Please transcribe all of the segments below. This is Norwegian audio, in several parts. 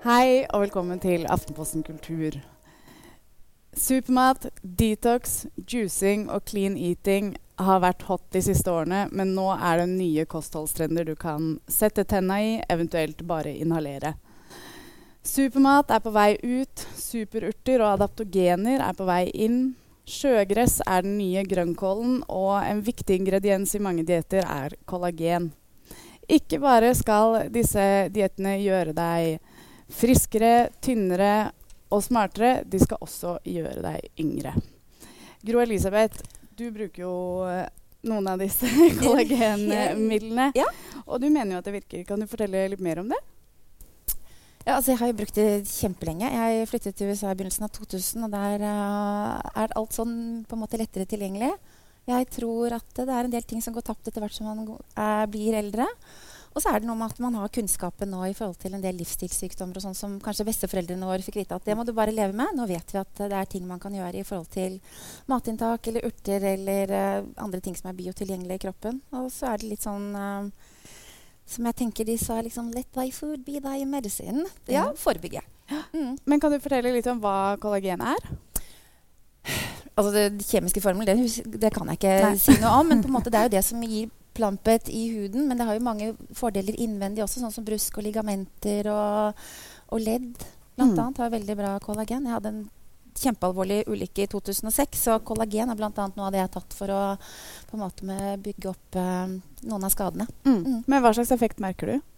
Hei og velkommen til Aftenposten kultur. Supermat, detox, juicing og clean eating har vært hot de siste årene, men nå er det nye kostholdstrender du kan sette tenna i, eventuelt bare inhalere. Supermat er på vei ut, superurter og adaptogener er på vei inn. Sjøgress er den nye grønnkålen, og en viktig ingrediens i mange dietter er kollagen. Ikke bare skal disse diettene gjøre deg friskere, tynnere og smartere, de skal også gjøre deg yngre. Gro Elisabeth, du bruker jo eh, noen av disse kollagenmidlene. Ja. Og du mener jo at det virker. Kan du fortelle litt mer om det? Ja, altså jeg har jo brukt det kjempelenge. Jeg flyttet til USA i begynnelsen av 2000, og der uh, er alt sånn på en måte lettere tilgjengelig. Jeg tror at det er en del ting som går tapt etter hvert som man uh, blir eldre. Og så er det noe med at man har kunnskapen nå i forhold til en del livsstilssykdommer og sånn som kanskje besteforeldrene våre fikk vite at det må du bare leve med. Nå vet vi at uh, det er ting man kan gjøre i forhold til matinntak eller urter eller andre ting som er biotilgjengelige i kroppen. Og så er det litt sånn som jeg tenker de sa liksom Let thy food be thy medicine. Ja, forebygge. Mm. Men kan du fortelle litt om hva kollagen er? Altså det kjemiske formelen, det, det kan jeg ikke Nei. si noe om. Men på en måte det er jo det som gir plampet i huden. Men det har jo mange fordeler innvendig også, sånn som brusk og ligamenter og, og ledd. Blant mm. annet har veldig bra kollagen. Jeg hadde en kjempealvorlig ulykke i 2006, så kollagen er bl.a. noe av det jeg har tatt for å på en måte bygge opp eh, noen av skadene. Mm. Mm. Men hva slags effekt merker du?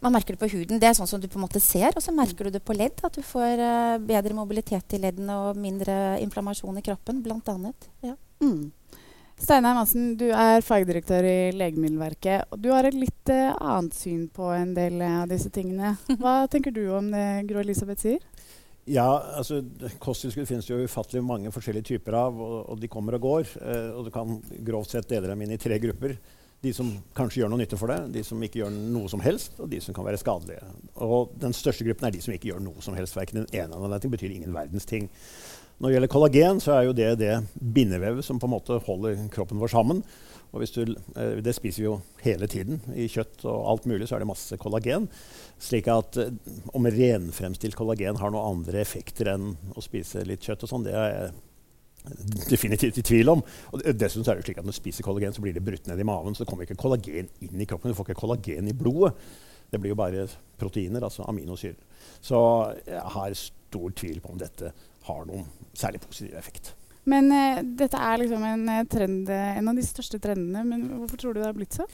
Man merker det på huden. Det er sånn som du på en måte ser. Og så merker du det på ledd. At du får uh, bedre mobilitet i leddene og mindre inflammasjon i kroppen, bl.a. Ja. Mm. Steinar Madsen, du er fagdirektør i Legemiddelverket. og Du har et litt uh, annet syn på en del av disse tingene. Hva tenker du om det Gro Elisabeth sier? Ja, altså Kosttilskudd finnes jo ufattelig mange forskjellige typer av, og, og de kommer og går. Eh, og Du kan grovt sett dele dem inn i tre grupper. De som kanskje gjør noe nytte for deg, de som ikke gjør noe som helst, og de som kan være skadelige. Og Den største gruppen er de som ikke gjør noe som helst. Verken den ene eller den ting betyr ingen verdens ting. Når det gjelder kollagen, så er jo det det bindevevet som på en måte holder kroppen vår sammen. Og du, eh, det spiser vi jo hele tiden. I kjøtt og alt mulig så er det masse kollagen. Slik at eh, om renfremstilt kollagen har noen andre effekter enn å spise litt kjøtt, og sånn, det er jeg definitivt i tvil om. Og dessuten er det slik at Når du spiser kollagen, så blir det brutt ned i maven. Så det kommer ikke kollagen inn i kroppen. Du får ikke kollagen i blodet. Det blir jo bare proteiner, altså aminosyrer. Så jeg har stor tvil på om dette har noen særlig positiv effekt. Men eh, dette er liksom en, eh, trend, eh, en av de største trendene. Men hvorfor tror du det har blitt så?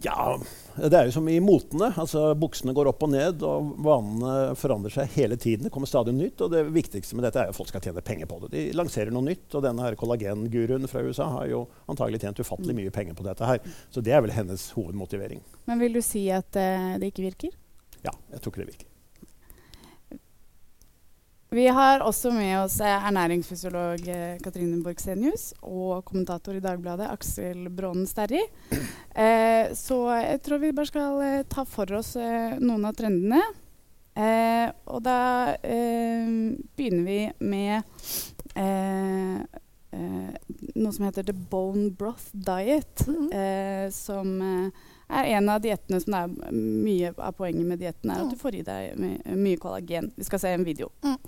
Ja, det er jo som i motene. Altså, buksene går opp og ned, og vanene forandrer seg hele tiden. Det kommer stadig nytt, og det viktigste med dette er at folk skal tjene penger på det. De lanserer noe nytt, og denne her kollagenguruen fra USA har jo antagelig tjent ufattelig mye penger på dette her. Så det er vel hennes hovedmotivering. Men vil du si at uh, det ikke virker? Ja, jeg tror ikke det virker. Vi har også med oss eh, ernæringsfysiolog Katrine Katrine Borgsenius og kommentator i Dagbladet Aksel Brånen Sterri. Eh, så jeg tror vi bare skal eh, ta for oss eh, noen av trendene. Eh, og da begynner vi med noe som heter the bone broth diet. Mm -hmm. som er en av diettene som er mye av poenget med dietten, er at du får i deg my mye kollagen. Vi skal se en video. Mm.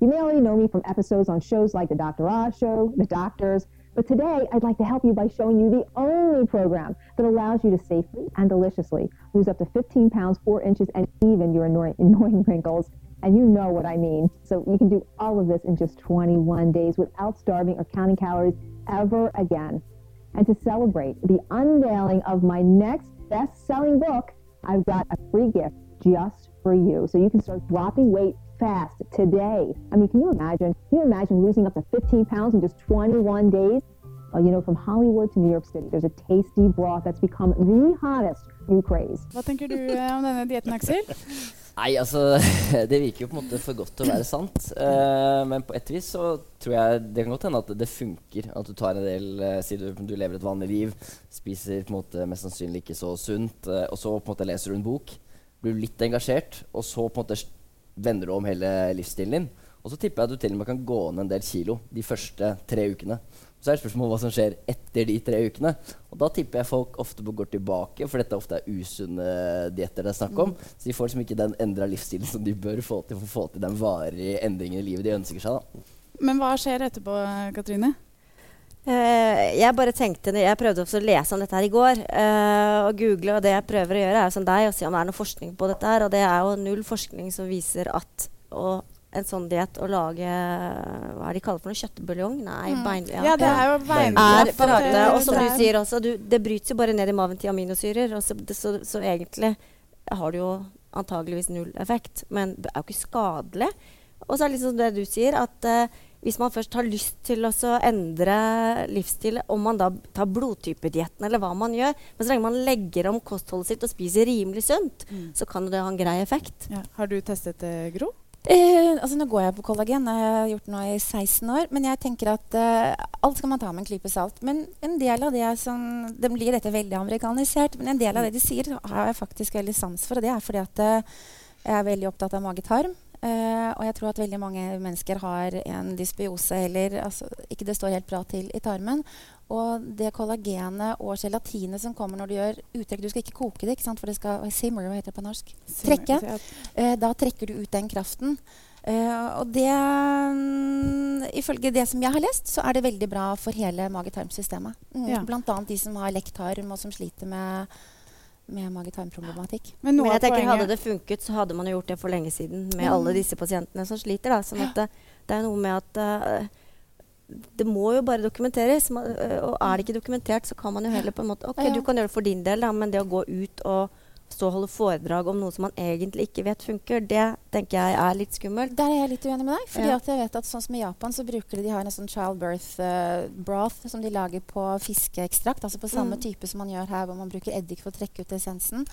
You may already know me from episodes on shows like The Dr. Oz Show, The Doctors, but today I'd like to help you by showing you the only program that allows you to safely and deliciously lose up to 15 pounds, 4 inches, and even your annoying, annoying wrinkles. And you know what I mean. So you can do all of this in just 21 days without starving or counting calories ever again. And to celebrate the unveiling of my next best selling book, I've got a free gift just for you. So you can start dropping weight fast today. I mean, can you imagine? Can you imagine losing up to 15 pounds in just 21 days? Well, you know, from Hollywood to New York City, there's a tasty broth that's become the hottest new craze. Hva tenker du eh, om denne dietten, Aksel? Nei, altså Det virker jo på en måte for godt til å være sant. Uh, men på et vis så tror jeg det kan godt hende at det funker. At du tar en del uh, Si du lever et vanlig liv, spiser på en måte mest sannsynlig ikke så sunt, uh, og så på en måte leser du en bok, blir litt engasjert, og så på en måte vender du om hele livsstilen din. Og så tipper jeg at du til og med kan gå ned en del kilo de første tre ukene. Så er det spørsmål hva som skjer etter de tre ukene. Og da tipper jeg folk ofte går tilbake, for dette ofte er usunne dietter det er snakk om. Så de får liksom ikke den endra livsstilen som de bør få til for å få til den varige endringen i livet de ønsker seg. da. Men hva skjer etterpå, Katrine? Uh, jeg bare tenkte, jeg prøvde også å lese om dette her i går, Uh, og google, og det jeg prøver å gjøre, er som deg, å se om det er noe forskning på dette her. Og det er jo null forskning som viser at å, en sånn diett å lage Hva er det de kaller for noe? Kjøttbuljong? Nei, Mm. bein... Ja, det er jo Det- Og som du er- sier også, du, det bryter jo bare ned i maven til aminosyrer. Og så, det, så, så egentlig har det jo antageligvis null effekt. Men det er jo ikke skadelig. Og så er det liksom det du sier, at uh, hvis man først har lyst til å endre livsstil, om man da tar blodtypedietten eller hva man gjør Men så lenge man legger om kostholdet sitt og spiser rimelig sunt, Mm. så kan det ha en grei effekt. Ja. Har du testet det, Gro? Eh, altså Nå går jeg på kollagen, det har jeg gjort nå i 16 år. Men jeg tenker at eh, alt skal man ta med en klype salt. Men en del av det som Det blir dette veldig amerikanisert, men en del av det de sier, har jeg faktisk veldig sans for. Og det er fordi at eh, jeg er veldig opptatt av mage-tarm. eh, og jeg tror at veldig mange mennesker har en dysbiose eller altså, ikke det står helt bra til i tarmen. Og det kollagenet og gelatinet som kommer når du gjør uttrekk Du skal ikke koke det, ikke sant? for det skal simmer, hva heter det på norsk? Trekke. Eh, da trekker du ut den kraften. Eh, og det um, Ifølge det som jeg har lest, så er det veldig bra for hele mage-tarmsystemet. Mm, Ja. Blant annet de som har lekt tarm, og som sliter med, med mage-tarm-problematikk. Men Men jeg tenker Hadde det funket, så hadde man jo gjort det for lenge siden med Mm. alle disse pasientene som sliter. Da. Sånn at det, det er noe med at eh, det må jo bare dokumenteres. Eh, og er det ikke dokumentert, så kan man jo heller på en måte OK, du kan gjøre det for din del, da, men det å gå ut og stå og holde foredrag om noe som man egentlig ikke vet funker, det tenker jeg er litt skummelt. Der er jeg litt uenig med deg. fordi Ja. at jeg vet at sånn som I Japan så bruker de, de har en sånn childbirth uh, broth som de lager på fiskeekstrakt. Altså på samme Mm. type som man gjør her, hvor man bruker eddik for å trekke ut essensen.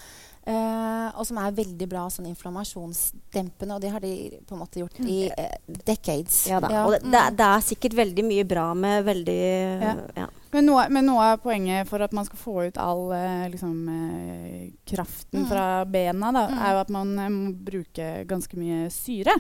Uh, og som er veldig bra sånn inflammasjonsdempende. Og det har de på en måte gjort i uh, decades. Ja, da. Ja, Og det, mm. det, er- det er sikkert veldig mye bra med veldig Ja. ja. Men noe, men noe av poenget for at man skal få ut all liksom, kraften Mm. fra bena, da, Mm. er jo at man må bruke ganske mye syre.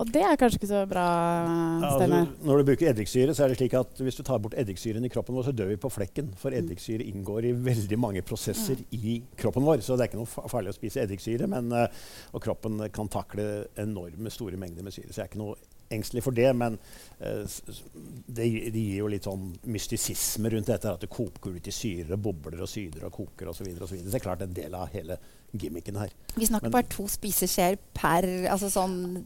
Og det er kanskje ikke så bra, Ja, altså, når du bruker eddiksyre, så er det slik at hvis du tar bort eddiksyren i kroppen vår, så dør vi på flekken. For eddiksyre inngår i veldig mange prosesser i kroppen vår. Så det er ikke noe farlig å spise eddiksyre, men, eh, og kroppen kan takle enorme store mengder med syre. Så jeg er ikke noe engstelig for det, men eh, det, det gir jo litt sånn mystisisme rundt dette. At det koker ut i syre, bobler og syder og koker osv. Så, videre, og så, videre. så det er klart en del av hele gimmicken her. Vi snakker Men- bare to spiseskjeer per altså sånn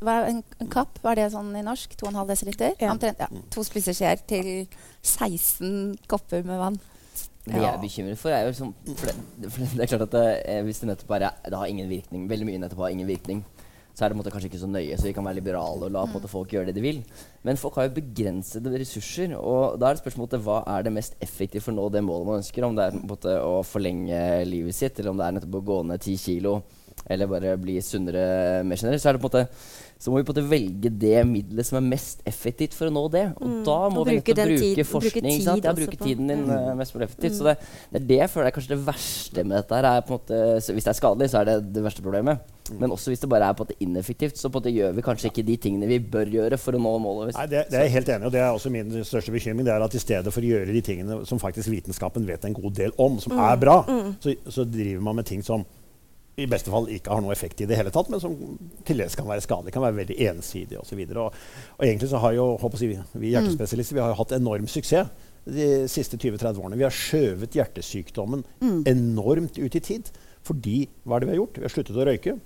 hva en, en kapp, hva er det sånn i norsk? 2,5 dl? Ja. Omtrent. Ja. To spiseskjeer til 16 kopper med vann. Det jeg er bekymret for, er jo sånn For det, for det er klart at det, eh, hvis det nettopp bare Det har ingen virkning, veldig mye nettopp har ingen virkning, så er det måte kanskje ikke så nøye, så vi kan være liberale og la på måte folk gjøre det de vil. Men folk har jo begrensede ressurser, og da er det spørsmålet hva er det mest effektive for å nå det målet man ønsker? Om det er måte å forlenge livet sitt, eller om det er nettopp å gå ned ti kilo, eller bare bli sunnere mer generelt. Så er det på en måte så må vi på en måte velge det middelet som er mest effektivt for å nå det. Og Mm. da må Og vi bruke bruke tid- bruke forskning. tid sant? Ja, bruke tiden din Mm. eh, mest mulig effektivt. Så det, det er det jeg føler er kanskje det verste med dette. her er på en måte, så Hvis det er skadelig, så er det det verste problemet. Men også hvis det bare er på at det er ineffektivt, så på at måte gjør vi kanskje ikke de tingene vi bør gjøre for å nå målet. Nei, det, det er jeg helt enig i, og det er også min største bekymring. det er at I stedet for å gjøre de tingene som faktisk vitenskapen vet en god del om, som er bra, så, så driver man med ting som i beste fall ikke har noe effekt i det hele tatt, men som til dels kan være skadelig. Kan være veldig ensidig osv. Og, og, og egentlig så har jo håper jeg, vi hjertespesialister vi har jo hatt enorm suksess de siste 20-30 årene. Vi har skjøvet hjertesykdommen enormt ut i tid. Fordi hva er det vi har gjort? Vi har sluttet å røyke.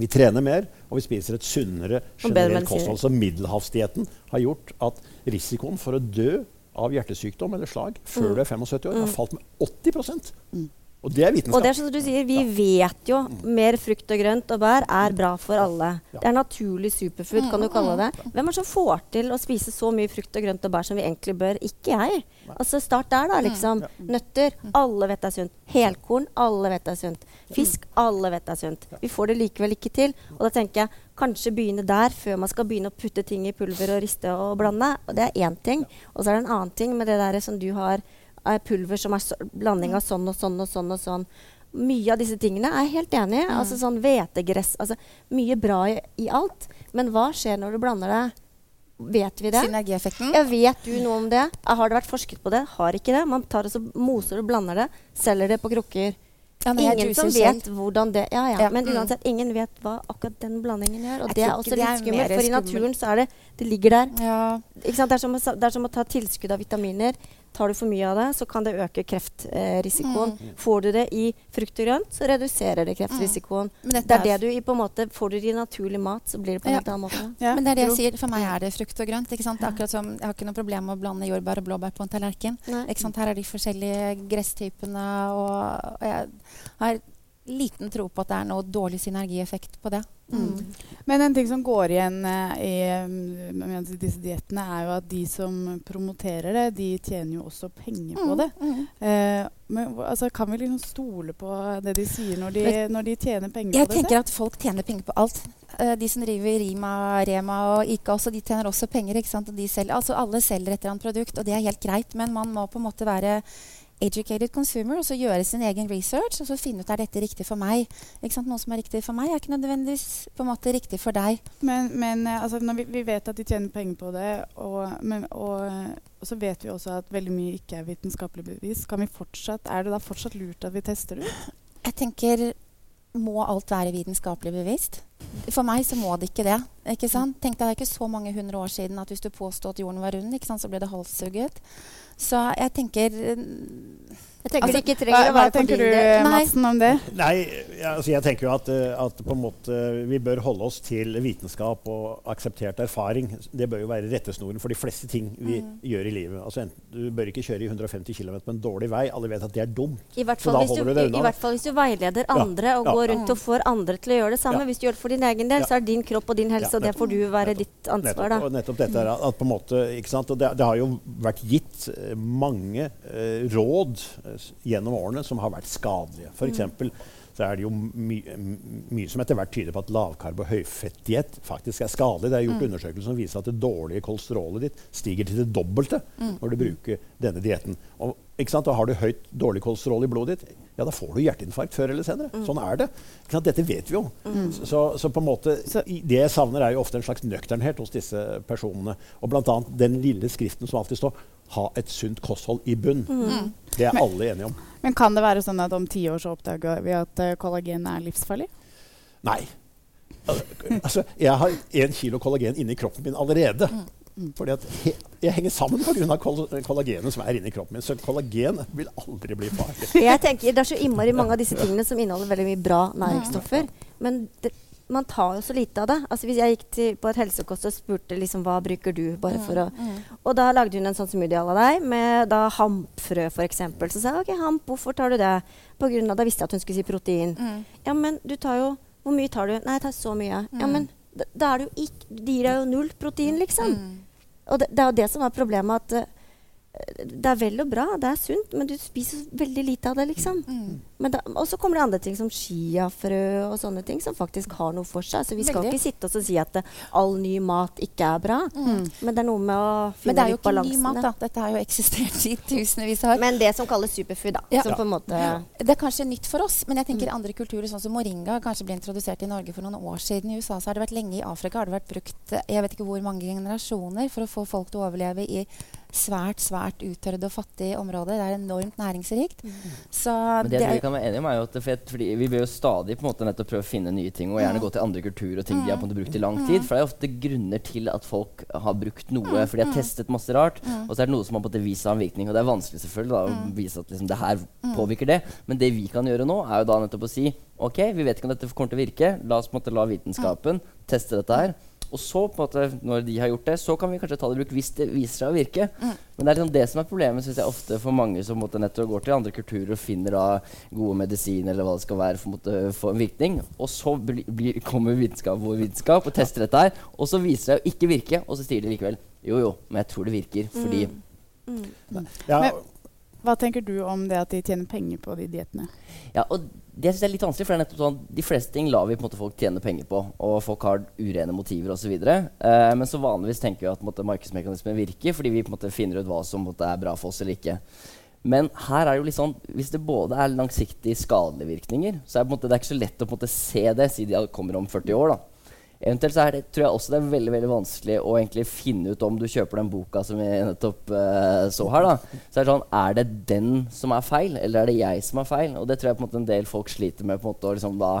Vi trener mer, og vi spiser et sunnere generelt kosthold. Så middelhavsdietten har gjort at risikoen for å dø av hjertesykdom eller slag før du er 75 år, har falt med 80 Og det er Og det er sånn som du sier, vi vet jo mer frukt og grønt og bær er bra for alle. Ja. Det er naturlig superfood, kan du kalle det. Hvem er det som får til å spise så mye frukt og grønt og bær som vi egentlig bør? Ikke jeg. Altså Start der, da, liksom. Nøtter. Alle vet det er sunt. Helkorn. Alle vet det er sunt. Fisk. Alle vet det er sunt. Vi får det likevel ikke til. Og da tenker jeg kanskje begynne der før man skal begynne å putte ting i pulver og riste og blande. Og det er én ting. Og så er det en annen ting med det der som du har er pulver som er så, blanding av sånn og sånn og sånn og sånn. Mye av disse tingene er jeg helt enig i. Altså sånn hvetegress altså Mye bra i, i alt. Men hva skjer når du blander det Vet vi det? Synergieffekten. Ja, vet du noe om det? Har det vært forsket på det? Har ikke det. Man tar og så moser og blander det, selger det på krukker. Ja, Ingen som vet selv. hvordan det Ja, ja. Ja, Men mm. uansett, ingen vet hva akkurat den blandingen gjør. Og Jeg det er også det litt skummelt, for i naturen så er det Det ligger der. Det, er som, det er som å ta tilskudd av vitaminer. Tar du for mye av det, så kan det øke kreftrisikoen. Mm. Får du det i frukt og grønt, så reduserer det kreftrisikoen. Mm. Det er det du i på en måte Får du det i naturlig mat, så blir det på en Ja. annen måte. Ja. Men det er det jeg sier. For meg er det frukt og grønt. Ikke sant? Det er akkurat som, jeg har ikke noe problem med å blande jordbær og blåbær på en tallerken. Nei. Ikke sant? Her er de forskjellige gresstypene, og, og jeg har liten tro på at det er noe dårlig synergieffekt på det. Mm. Men en ting som går igjen eh, i mm, med disse diettene, er jo at de som promoterer det, de tjener jo også penger på det. Mm. Eh, men altså, kan vi liksom stole på det de sier når de, når de tjener penger Jeg på det? Jeg tenker at folk tjener penger på alt. Eh, de som driver Rima, Rema og Ica også, de tjener også penger. ikke sant? Og de selger, altså alle selger et eller annet produkt, og det er helt greit. Men man må på en måte være educated consumer og så gjøre sin egen research og så finne ut er dette riktig for meg. Noe som er riktig for meg, er ikke nødvendigvis på en måte riktig for deg. Men, men eh, altså, vi, vi vet at de tjener penger på det, og, men, og, og så vet vi også at veldig mye ikke er vitenskapelig bevis. Kan vi fortsatt, er det da fortsatt lurt at vi tester det ut? Jeg tenker må alt være vitenskapelig bevisst? For meg så må det ikke det. ikke sant? Tenk deg, Det er ikke så mange hundre år siden at hvis du påstod at jorden var rund, ikke sant, så ble det halshugget. Så jeg tenker Jeg tenker Altså, du ikke Hva, trenger å hva være Hva tenker du, Madsen, om det? Nei, altså jeg tenker jo at, eh, at på en måte vi bør holde oss til vitenskap og akseptert erfaring. Det bør jo være rettesnoren for de fleste ting vi Mm. gjør i livet. Altså, enten- du bør ikke kjøre i 150 km på en dårlig vei. Alle vet at det er dumt. I hvert, fall hvis du, du i, hvert fall hvis du veileder Ja, andre og ja, går ja. rundt og får andre til å gjøre det samme. Ja. Hvis du gjør det for din egen del, Ja. så er din kropp og din helse, Ja, og det får du være nettopp. ditt ansvar. Nettopp, da. og nettopp dette er at, på en måte, ikke sant? Og det, det har jo vært gitt eh, mange eh, råd eh, gjennom årene som har vært skadelige. For eksempel så er det jo my, mye som etter hvert tyder på at lavkarb- og høyfettdiett faktisk er skadelig. Det er gjort undersøkelser som viser at det dårlige kolesterolet ditt stiger til det dobbelte når du bruker denne dietten. Og. Og har du høyt dårlig kolesterol i blodet ditt, ja, da får du hjerteinfarkt før eller senere. Sånn er det. Dette vet vi jo. Så, så på en måte, det jeg savner, er jo ofte en slags nøkternhet hos disse personene. Og bl.a. den lille skriften som alltid står 'ha et sunt kosthold i bunn'. Det er alle enige om. Men kan det være sånn at om ti år så oppdager vi at uh, kollagen er livsfarlig? Nei. Altså, jeg har én kilo kollagen inni kroppen min allerede. Fordi at he jeg henger sammen pga. Kol kollagenet som er inni kroppen min. Så kollagen vil aldri bli farlig. Jeg tenker Det er så innmari mange av disse tingene som inneholder veldig mye bra næringsstoffer. Men det, man tar jo så lite av det. Altså Hvis jeg gikk til, på et helsekost og spurte liksom, hva bruker du bare for å Og da lagde hun en sånn smoothie à la deg med da hampfrø f.eks. Så sa jeg OK, hamp, hvorfor tar du det? På grunn av, Da visste jeg at hun skulle si protein. Ja, men du tar jo Hvor mye tar du? Nei, jeg tar så mye. Ja, men da, da er det jo ikke De gir deg jo null protein, liksom. Og det, det er jo det som er problemet, at eh, det er vel og bra, det er sunt, men du spiser veldig lite av det, liksom. Men da, og så kommer det andre ting som chiafrø og sånne ting som faktisk har noe for seg. Så vi skal Veldig. ikke sitte oss og si at det, all ny mat ikke er bra. Men det er noe med å finne litt balansen. Men det er jo ikke ny mat, da. Dette har jo eksistert i tusenvis av år. Men det som kalles superfood, da. Ja. Som på en måte Det er kanskje nytt for oss, men jeg tenker andre kulturer, sånn som moringa, kanskje ble introdusert i Norge for noen år siden. I USA så har det vært lenge. I Afrika har det vært brukt eh, jeg vet ikke hvor mange generasjoner for å få folk til å overleve i svært, svært uttørrede og fattige områder. Det er enormt næringsrikt. Så Men det, det vi kan være enige om er jo at fett, fordi Vi bør jo stadig på en måte nettopp prøve å finne nye ting, og gjerne gå til andre kulturer og ting de har på en måte brukt i lang tid. For det er ofte grunner til at folk har brukt noe, for de har testet masse rart. Og så er det noe som har på en måte vist seg en virkning. Og det er vanskelig selvfølgelig da, å vise at liksom, det her påvirker det. Men det vi kan gjøre nå, er jo da nettopp å si OK, vi vet ikke om dette kommer til å virke. La oss på en måte la vitenskapen teste dette her. Og så, på en måte, når de har gjort det, så kan vi kanskje ta det i bruk hvis det viser seg å virke. Men det er liksom det som er problemet synes jeg ofte for mange som måte, nettopp går til andre kulturer og finner da gode medisiner eller hva det skal være for, måte, for en virkning. Og så bli, bli, kommer vitenskap vår vitenskap og tester dette her, og så viser det seg å ikke virke, og så sier de likevel jo jo, men jeg tror det virker fordi Ja, Men- Hva tenker du om det at de tjener penger på de diettene? Ja, og det synes jeg er litt vanskelig, for det er nettopp sånn de fleste ting lar vi på en måte folk tjene penger på, og folk har urene motiver osv. Eh, men så vanligvis tenker vi at måte, markedsmekanismen virker, fordi vi på en måte finner ut hva som måte, er bra for oss eller ikke. Men her er det jo litt sånn, hvis det både er langsiktige skadelige virkninger, så er det, på en måte, det er ikke så lett å på en måte, se det, si de kommer om 40 år. da. Eventuelt så er det, tror jeg også det er veldig veldig vanskelig å egentlig finne ut om du kjøper den boka som vi nettopp uh, så her. da Så er det sånn, er det den som er feil, eller er det jeg som er feil? Og det tror jeg på en måte en del folk sliter med på en måte å liksom da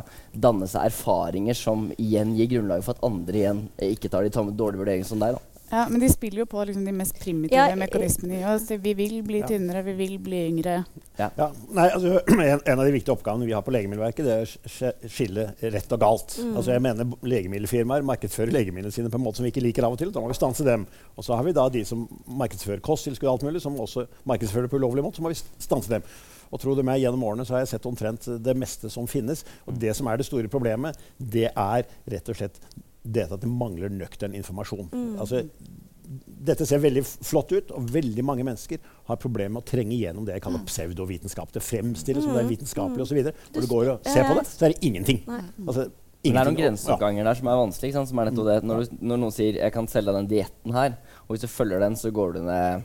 danne seg erfaringer som igjen gir grunnlag for at andre igjen ikke tar de dårlige vurderingene som deg. da ja, Men de spiller jo på liksom, de mest primitive ja, mekanismene i oss. Vi vil bli ja. tynnere, vi vil bli yngre. Ja. ja nei, altså, en, en, av de viktige oppgavene vi har på Legemiddelverket, det er å skille rett og galt. Mm. Altså, jeg mener Legemiddelfirmaer markedsfører legemidlene sine på en måte som vi ikke liker av og til. Da må vi stanse dem. Og så har vi da de som markedsfører kosttilskudd og alt mulig, som også markedsfører på ulovlig måte. Så må vi stanse dem. Og tro det meg, Gjennom årene så har jeg sett omtrent det meste som finnes. Og det som er det store problemet, det er rett og slett det at det mangler nøktern informasjon. Mm. Altså, dette ser veldig flott ut, og veldig mange mennesker har problemer med å trenge igjennom det jeg kaller mm. pseudovitenskap. Det fremstilles som det er mm. vitenskapelig osv. Når du går og ser på det, så er det ingenting. Altså, det er noen grenseoppganger der som er vanskelig. Som er. Når, du, når, noen sier 'jeg kan selge deg den dietten her', og hvis du følger den, så går du ned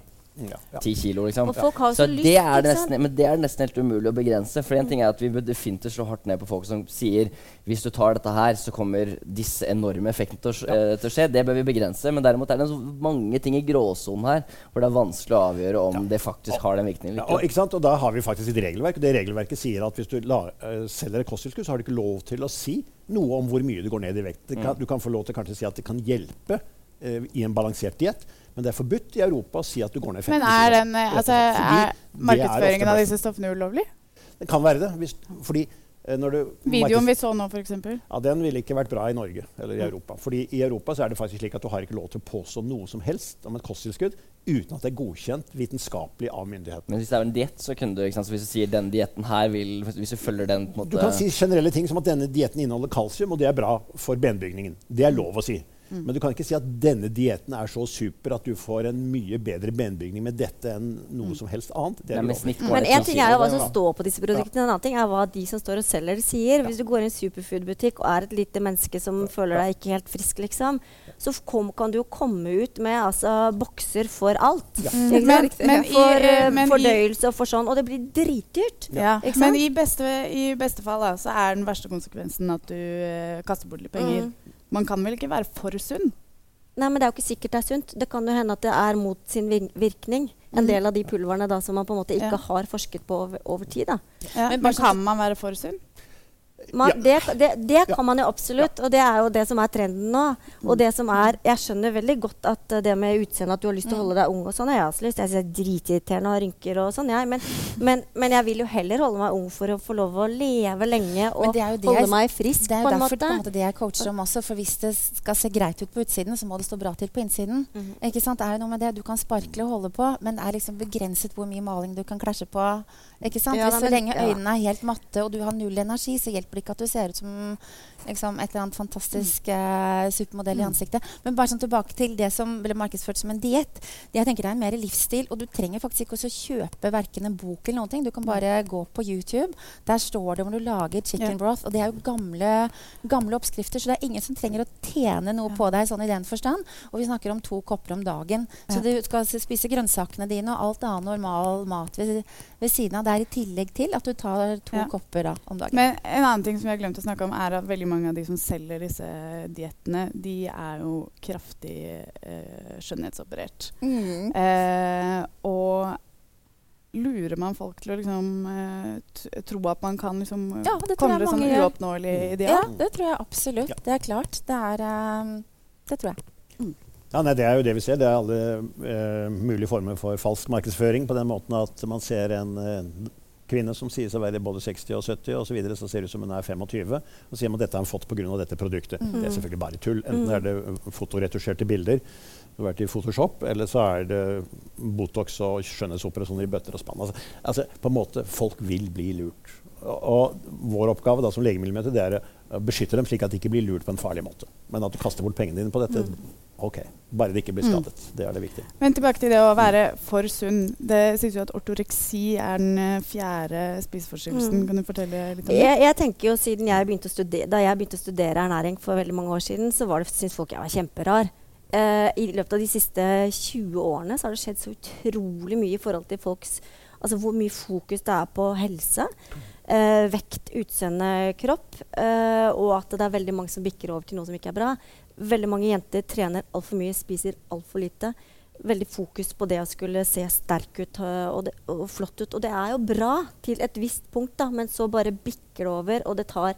Ti kilo, liksom. så, så lyst, det er det nesten, men det er nesten helt umulig å begrense. For en ting er at Vi bør definitivt slå hardt ned på folk som sier hvis du tar dette her, så kommer disse enorme effektene til, å, uh, til å skje. Det bør vi begrense. Men derimot er det mange ting i gråsonen her hvor det er vanskelig å avgjøre om ja. det faktisk har den virkningen. Ja, og, ikke sant? og da har vi faktisk et regelverk. Og det regelverket sier at hvis du la, uh, selger et kosttilskudd, så har du ikke lov til å si noe om hvor mye du går ned i vekt. Kan, mm. Du kan få lov til kanskje å si at det kan hjelpe uh, i en balansert diett. Men det er forbudt i Europa å si at du går ned 50 Men er, den, altså, er markedsføringen av disse stoffene ulovlig? Det kan være det. Hvis, fordi eh, Videoen vi så nå, f.eks.? Ja, Den ville ikke vært bra i Norge eller i Europa. Fordi i Europa så er det faktisk slik at du har ikke lov til å påstå noe som helst om et kosttilskudd uten at det er godkjent vitenskapelig av myndighetene. Men hvis det er en diett, så kunne du ikke sant, så Hvis du sier denne dietten her vil Hvis du følger den på en måte Du kan si generelle ting som at denne dietten inneholder kalsium, og det er bra for benbygningen. Det er lov å si. Mm. Men du kan ikke si at denne dietten er så super at du får en mye bedre benbygning med dette enn noe mm. som helst annet. Det men en ting er jo hva som står på disse produktene, en annen ting er hva de som står og selger, sier. Hvis du går i en superfood-butikk og er et lite menneske som føler deg ikke helt frisk, liksom, så kom, kan du jo komme ut med altså, bokser for alt. Ja. Mm. Men, men, for uh, fordøyelse og for sånn. Og det blir dritdyrt. Ja. Men i beste, i beste fall da, så er den verste konsekvensen at du uh, kaster bort litt penger. Mm. Man kan vel ikke være for sunn? Nei, men Det er jo ikke sikkert det er sunt. Det kan jo hende at det er mot sin virkning. En mm. del av de pulverne da, som man på en måte ikke ja. har forsket på over, over tid. Da. Ja, men, men kan man være for sunn? Man, det, det, det kan man jo absolutt, og det er jo det som er trenden nå. Og det som er, Jeg skjønner veldig godt at det med utseendet, at du har lyst til å holde deg ung og sånn, jeg har også lyst. Jeg synes det er dritirriterende å ha rynker og sånn, jeg. Men, men, men, jeg vil jo heller holde meg ung for å få lov å leve lenge og holde jeg, meg frisk, på en måte. Det er jo derfor på en måte, det jeg coacher om også. For hvis det skal se greit ut på utsiden, så må det stå bra til på innsiden. Mm. Ikke sant? Det Er jo noe med det? Du kan sparkle og holde på, men det er liksom begrenset hvor mye maling du kan klasje på. Ikke sant? Ja, Hvis så lenge øynene er helt matte og du har null energi, så hjelper det ikke at du ser ut som liksom, et eller annet fantastisk uh, supermodell i mm. ansiktet. Men bare sånn tilbake til det som ble markedsført som en diett. Det jeg tenker er en mer livsstil. Og du trenger faktisk ikke også kjøpe verken en bok eller noen ting. Du kan bare gå på YouTube. Der står det hvor du lager chicken broth. Og det er jo gamle, gamle, oppskrifter, så det er ingen som trenger å tjene noe på deg sånn i den forstand. Og vi snakker om to kopper om dagen. Så du skal spise grønnsakene dine og alt annet normal mat ved siden av. Det er i tillegg til at du tar to kopper da, om dagen. Men en annen ting som jeg har glemt å snakke om, er at veldig mange av de som selger disse diettene, de er jo kraftig eh, skjønnhetsoperert. Mm. Eh, og lurer man folk til å liksom, eh, tro at man kan liksom, ja, komme til sånn uoppnåelig ideal? Ja, det tror jeg absolutt. Ja. Det er klart. Det er um, Det tror jeg. Mm. Ja, nei, Det er jo det vi ser. Det er alle eh, mulige former for falsk markedsføring. På den måten at man ser en uh, kvinne som sier seg å være både 60 og 70 og Så, videre, så ser det ut som hun er 25. Og sier man at dette har hun fått pga. dette produktet. Mm. Det er selvfølgelig bare tull. Enten er det fotoretusjerte bilder, det har vært i Photoshop, eller så er det Botox og skjønnhetsoperasjoner i bøtter og spann. Altså, altså, på en måte, Folk vil bli lurt. Og, og vår oppgave da, som legemiddelmyndighet er å beskytte dem slik at de ikke blir lurt på en farlig måte. Men at du kaster bort pengene dine på dette mm OK. Bare det ikke blir mm. skadet. Mm. Det er det viktige. Men tilbake til det å være for sunn. Det sies jo at ortoreksi er den eh, fjerde spiseforstyrrelsen. Mm. Kan du fortelle litt om det? Jeg, jeg tenker jo siden jeg begynte å studere, Da jeg begynte å studere ernæring for veldig mange år siden, så var det, syntes folk jeg var kjemperar. Uh, I løpet av de siste 20 årene så har det skjedd så utrolig mye i forhold til folks Altså hvor mye fokus det er på helse. Eh, vekt, utseende, kropp. Eh, og at det er veldig mange som bikker over til noe som ikke er bra. Veldig mange jenter trener altfor mye, spiser altfor lite. Veldig fokus på det å skulle se sterk ut øh, og, det, og flott ut. Og det er jo bra til et visst punkt, da, men så bare bikker det over, og det tar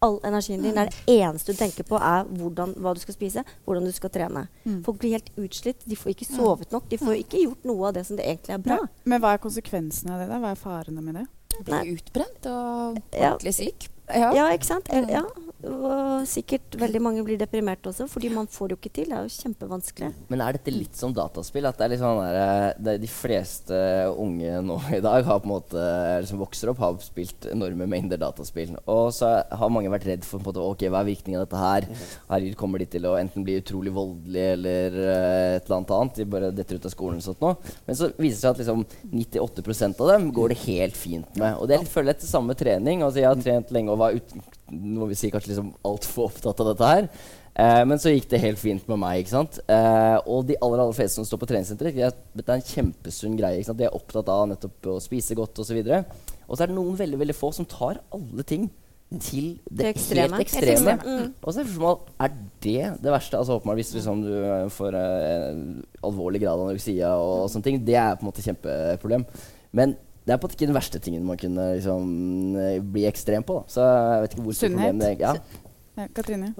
all energien din. Det er det eneste du tenker på, er hvordan, hva du skal spise, hvordan du skal trene. Mm. Folk blir helt utslitt. De får ikke sovet nok. De får ikke gjort noe av det som det egentlig er bra. Men, men hva er konsekvensene av det? da? Hva er farene med det? Blir utbrent og Ja. ordentlig syk. Ja. Ja, ikke sant? Eh, Ja. Og sikkert veldig mange blir deprimert også, fordi man får det jo ikke til. Det er jo kjempevanskelig. Men er dette litt som dataspill? At det er litt sånn der, eh, De fleste unge nå i dag har på en måte, som vokser opp, har spilt enorme mengder dataspill. Og så har mange vært redd for på en måte, ok, hva er virkningen av dette her. Herregud, kommer de til å enten bli utrolig voldelige eller eh, et eller annet annet? De bare detter ut av skolen og sånt nå. Men så viser det seg at liksom 98% av dem går det helt fint med. Og det er litt, føler jeg til samme trening. Altså, jeg har trent lenge og var ut, må vi si kanskje liksom altfor opptatt av dette her. Eh, men så gikk det helt fint med meg. ikke sant? Eh, og de aller aller fleste som står på treningssenteret, de er- dette er en kjempesunn greie. ikke sant? De er opptatt av nettopp å spise godt osv. Og så er det noen veldig veldig få som tar alle ting til det, Det ekstreme. helt ekstreme. Mm. Og så er spørsmålet er det det verste. Altså åpenbart Hvis liksom, du eh, får uh, alvorlig grad av anoreksia og sånne ting, det er på en måte kjempeproblem. Men det er på ikke den verste tingen man kunne liksom, eh, bli ekstrem på. Da. Så jeg vet ikke hvor Sunnhet. det er. Ja. Ja, Katrine?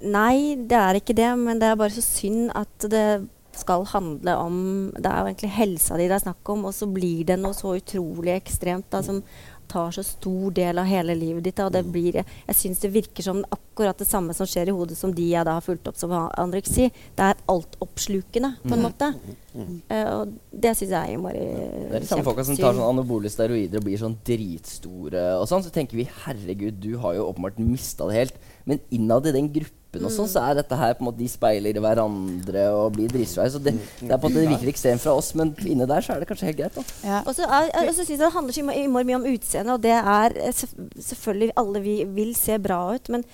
Nei, det er ikke det, men det er bare så synd at det skal handle om Det er jo egentlig helsa di det er snakk om, og så blir det noe så utrolig ekstremt da, som tar så stor del av hele livet ditt. Og det blir, jeg jeg syns det virker som akkurat det samme som skjer i hodet som de jeg da har fulgt opp som anoreksi. Det er altoppslukende, på en måte. Eh, og det syns jeg er innmari Det er de samme folka som tar sånn anabole steroider og blir sånn dritstore og sånn. Så tenker vi herregud, du har jo åpenbart mista det helt. Men innad i den gruppen og sånn, så er dette her på en måte de speiler hverandre og blir dritsvære. Så det, det er på en måte det virker ekstremt fra oss, men inne der så er det kanskje helt greit. da. Ja. Og så synes jeg det handler så mye om utseende, og det er eh, selvfølgelig alle vi vil se bra ut, men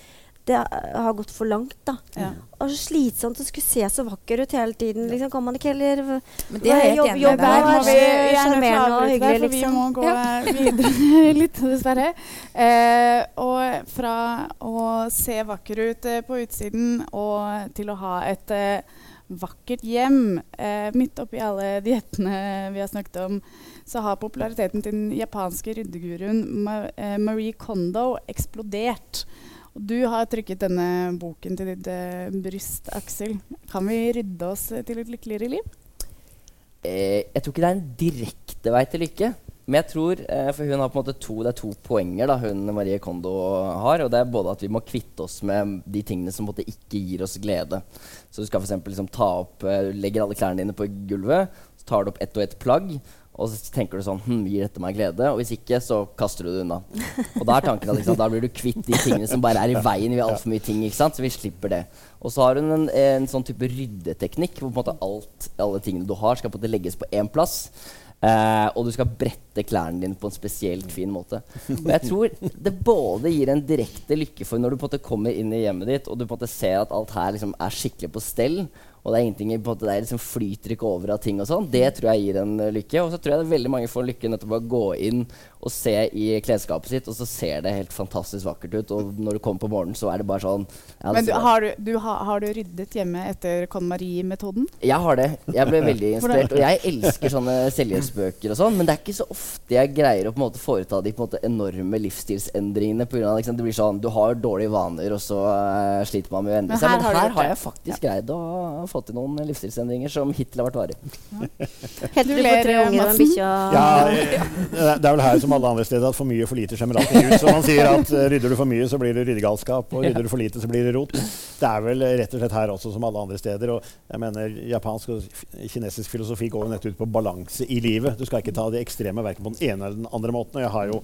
det har gått for langt, da. Ja. Og så slitsomt å skulle se så vakker ut hele tiden. Liksom, kan man ikke heller Men det er helt Jobb- jobb-. Der må vi sjarmerende og hyggelig, for vi liksom. må gå videre litt, dessverre. Eh, og fra å se vakker ut eh, på utsiden og til å ha et eh, vakkert hjem eh, midt oppi alle diettene vi har snakket om, så har populariteten til den japanske ryddeguruen eh, Marie Kondo eksplodert. Og du har trykket denne boken til ditt eh, bryst, Aksel. Kan vi rydde oss eh, til et lykkeligere liv? Eh, jeg tror ikke det er en direkte vei til lykke. Men jeg tror, eh, for hun har på en måte to, det er to poenger da, hun Marie Kondo har. og Det er både at vi må kvitte oss med de tingene som på en måte ikke gir oss glede. Så du skal for eksempel liksom ta opp, eh, legger alle klærne dine på gulvet, så tar du opp ett og ett plagg. Og så tenker du sånn hm, Gir dette meg glede? Og hvis ikke, så kaster du det unna. Og da er tanken at liksom, da blir du kvitt de tingene som bare er i veien. Vi har altfor mye ting, ikke sant? så vi slipper det. Og så har hun en, en sånn type ryddeteknikk hvor på en måte alt, alle tingene du har, skal på en måte legges på én plass. Eh, og du skal brette klærne dine på en spesielt fin måte. Og jeg tror det både gir en direkte lykke for når du på en måte kommer inn i hjemmet ditt og du på en måte ser at alt her liksom er skikkelig på stell, og det er ingenting på det er liksom flyter ikke over av ting og sånn. Det tror jeg gir en eh, lykke. Og så tror jeg det er veldig mange får lykke nettopp av å gå inn og se i klesskapet sitt, og så ser det helt fantastisk vakkert ut. Og når du kommer på morgenen, så er det bare sånn ja, Men du, har, du, du, ha, har du ryddet hjemme etter KonMari-metoden? Jeg har det. Jeg ble veldig inspirert. Og jeg elsker sånne selvhjelpsbøker og sånn, men det er ikke så ofte jeg greier å på en måte foreta de på en måte enorme livsstilsendringene. Av, liksom, det blir sånn, Du har dårlige vaner, og så uh, sliter man med å endre Men seg. her Men har her har jeg faktisk greid å få til noen livsstilsendringer som hittil har vært varige. Helt Du får ler, tre unger og en bikkje. Ja, eh, det er vel her som alle andre steder at for mye og for lite skjemmer alltid ut. Så man sier at eh, rydder du for mye, så blir det ryddegalskap, og rydder du for lite, så blir det rot. Det er vel rett og slett her også som alle andre steder. Og jeg mener, japansk og kinesisk filosofi går jo nettopp ut på balanse i livet. Du skal ikke ta det ekstreme verken på den ene eller den andre måten. Og jeg har jo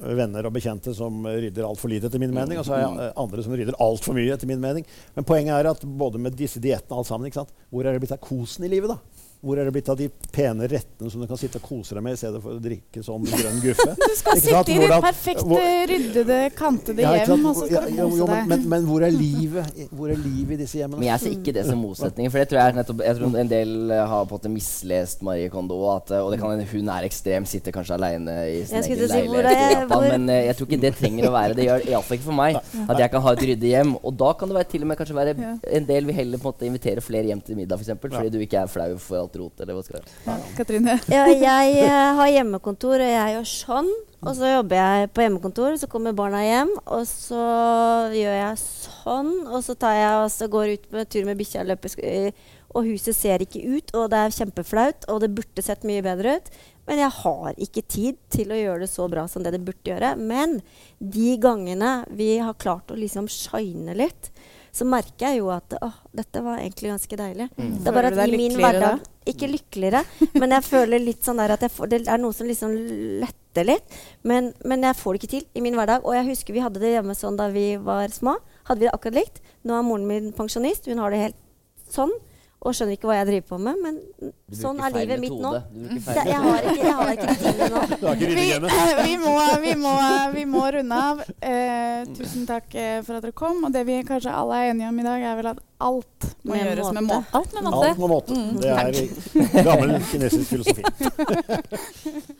venner og bekjente som rydder altfor lite, etter min mening. Og så har jeg eh, andre som rydder altfor mye, etter min mening. Men poenget er at både med disse diettene og alt sammen, ikke sant? hvor er det blitt av kosen i livet, da? Hvor er det blitt av de pene rettene som du kan sitte og kose deg med i stedet for å drikke sånn grønn guffe? Du skal Ikke sant? sitte i ditt perfekt perfekte, hvor- ryddede, kantede Ja, hjem, og så Ja, skal du jo, jo, kose men, deg. men, men hvor er livet Hvor er livet i disse hjemmene? Men jeg ser ikke det som motsetninger. For det tror jeg nettopp Jeg tror en del eh, har på en måte mislest Marie Kondo. At, eh, og det kan hende hun er ekstrem, sitter kanskje aleine i sin egen til si, hvor leilighet er- Men eh, jeg tror ikke det trenger å være det. gjør Iallfall ikke for meg. At jeg kan ha et ryddig hjem. Og da kan det være, til og med kanskje være en del vil heller på en måte invitere flere hjem til middag, f.eks. Fordi du ikke er flau for alt rot. Eller hva skal jeg. Katrine? Ja, jeg eh, har hjemmekontor, og jeg gjør sånn. Og så jobber jeg på hjemmekontor, så kommer barna hjem, og så gjør jeg sånn. Og så tar jeg og så går ut med tur med bikkja, løper og huset ser ikke ut, og det er kjempeflaut, og det burde sett mye bedre ut. Men jeg har ikke tid til å gjøre det så bra som det det burde gjøre. Men de gangene vi har klart å liksom shine litt, så merker jeg jo at åh, dette var egentlig ganske deilig. Det er bare at i min hverdag Ikke lykkeligere, men jeg føler litt sånn der at jeg får, det er noe som liksom letter litt. Men, men jeg får det ikke til i min hverdag. Og jeg husker vi hadde det hjemme sånn da vi var små. Hadde vi det akkurat likt. Nå er moren min pensjonist. Hun har det helt sånn. Og skjønner ikke hva jeg driver på med. Men sånn er livet mitt nå. Da, jeg, har ikke, jeg har ikke tingene nå. Vi, vi, må, vi, må, vi må runde av. Eh, tusen takk eh, for at dere kom. Og det vi kanskje alle er enige om i dag, er vel at alt må Med gjøres med måte. Alt med måte. Alt med måte. Det er gammel kinesisk filosofi.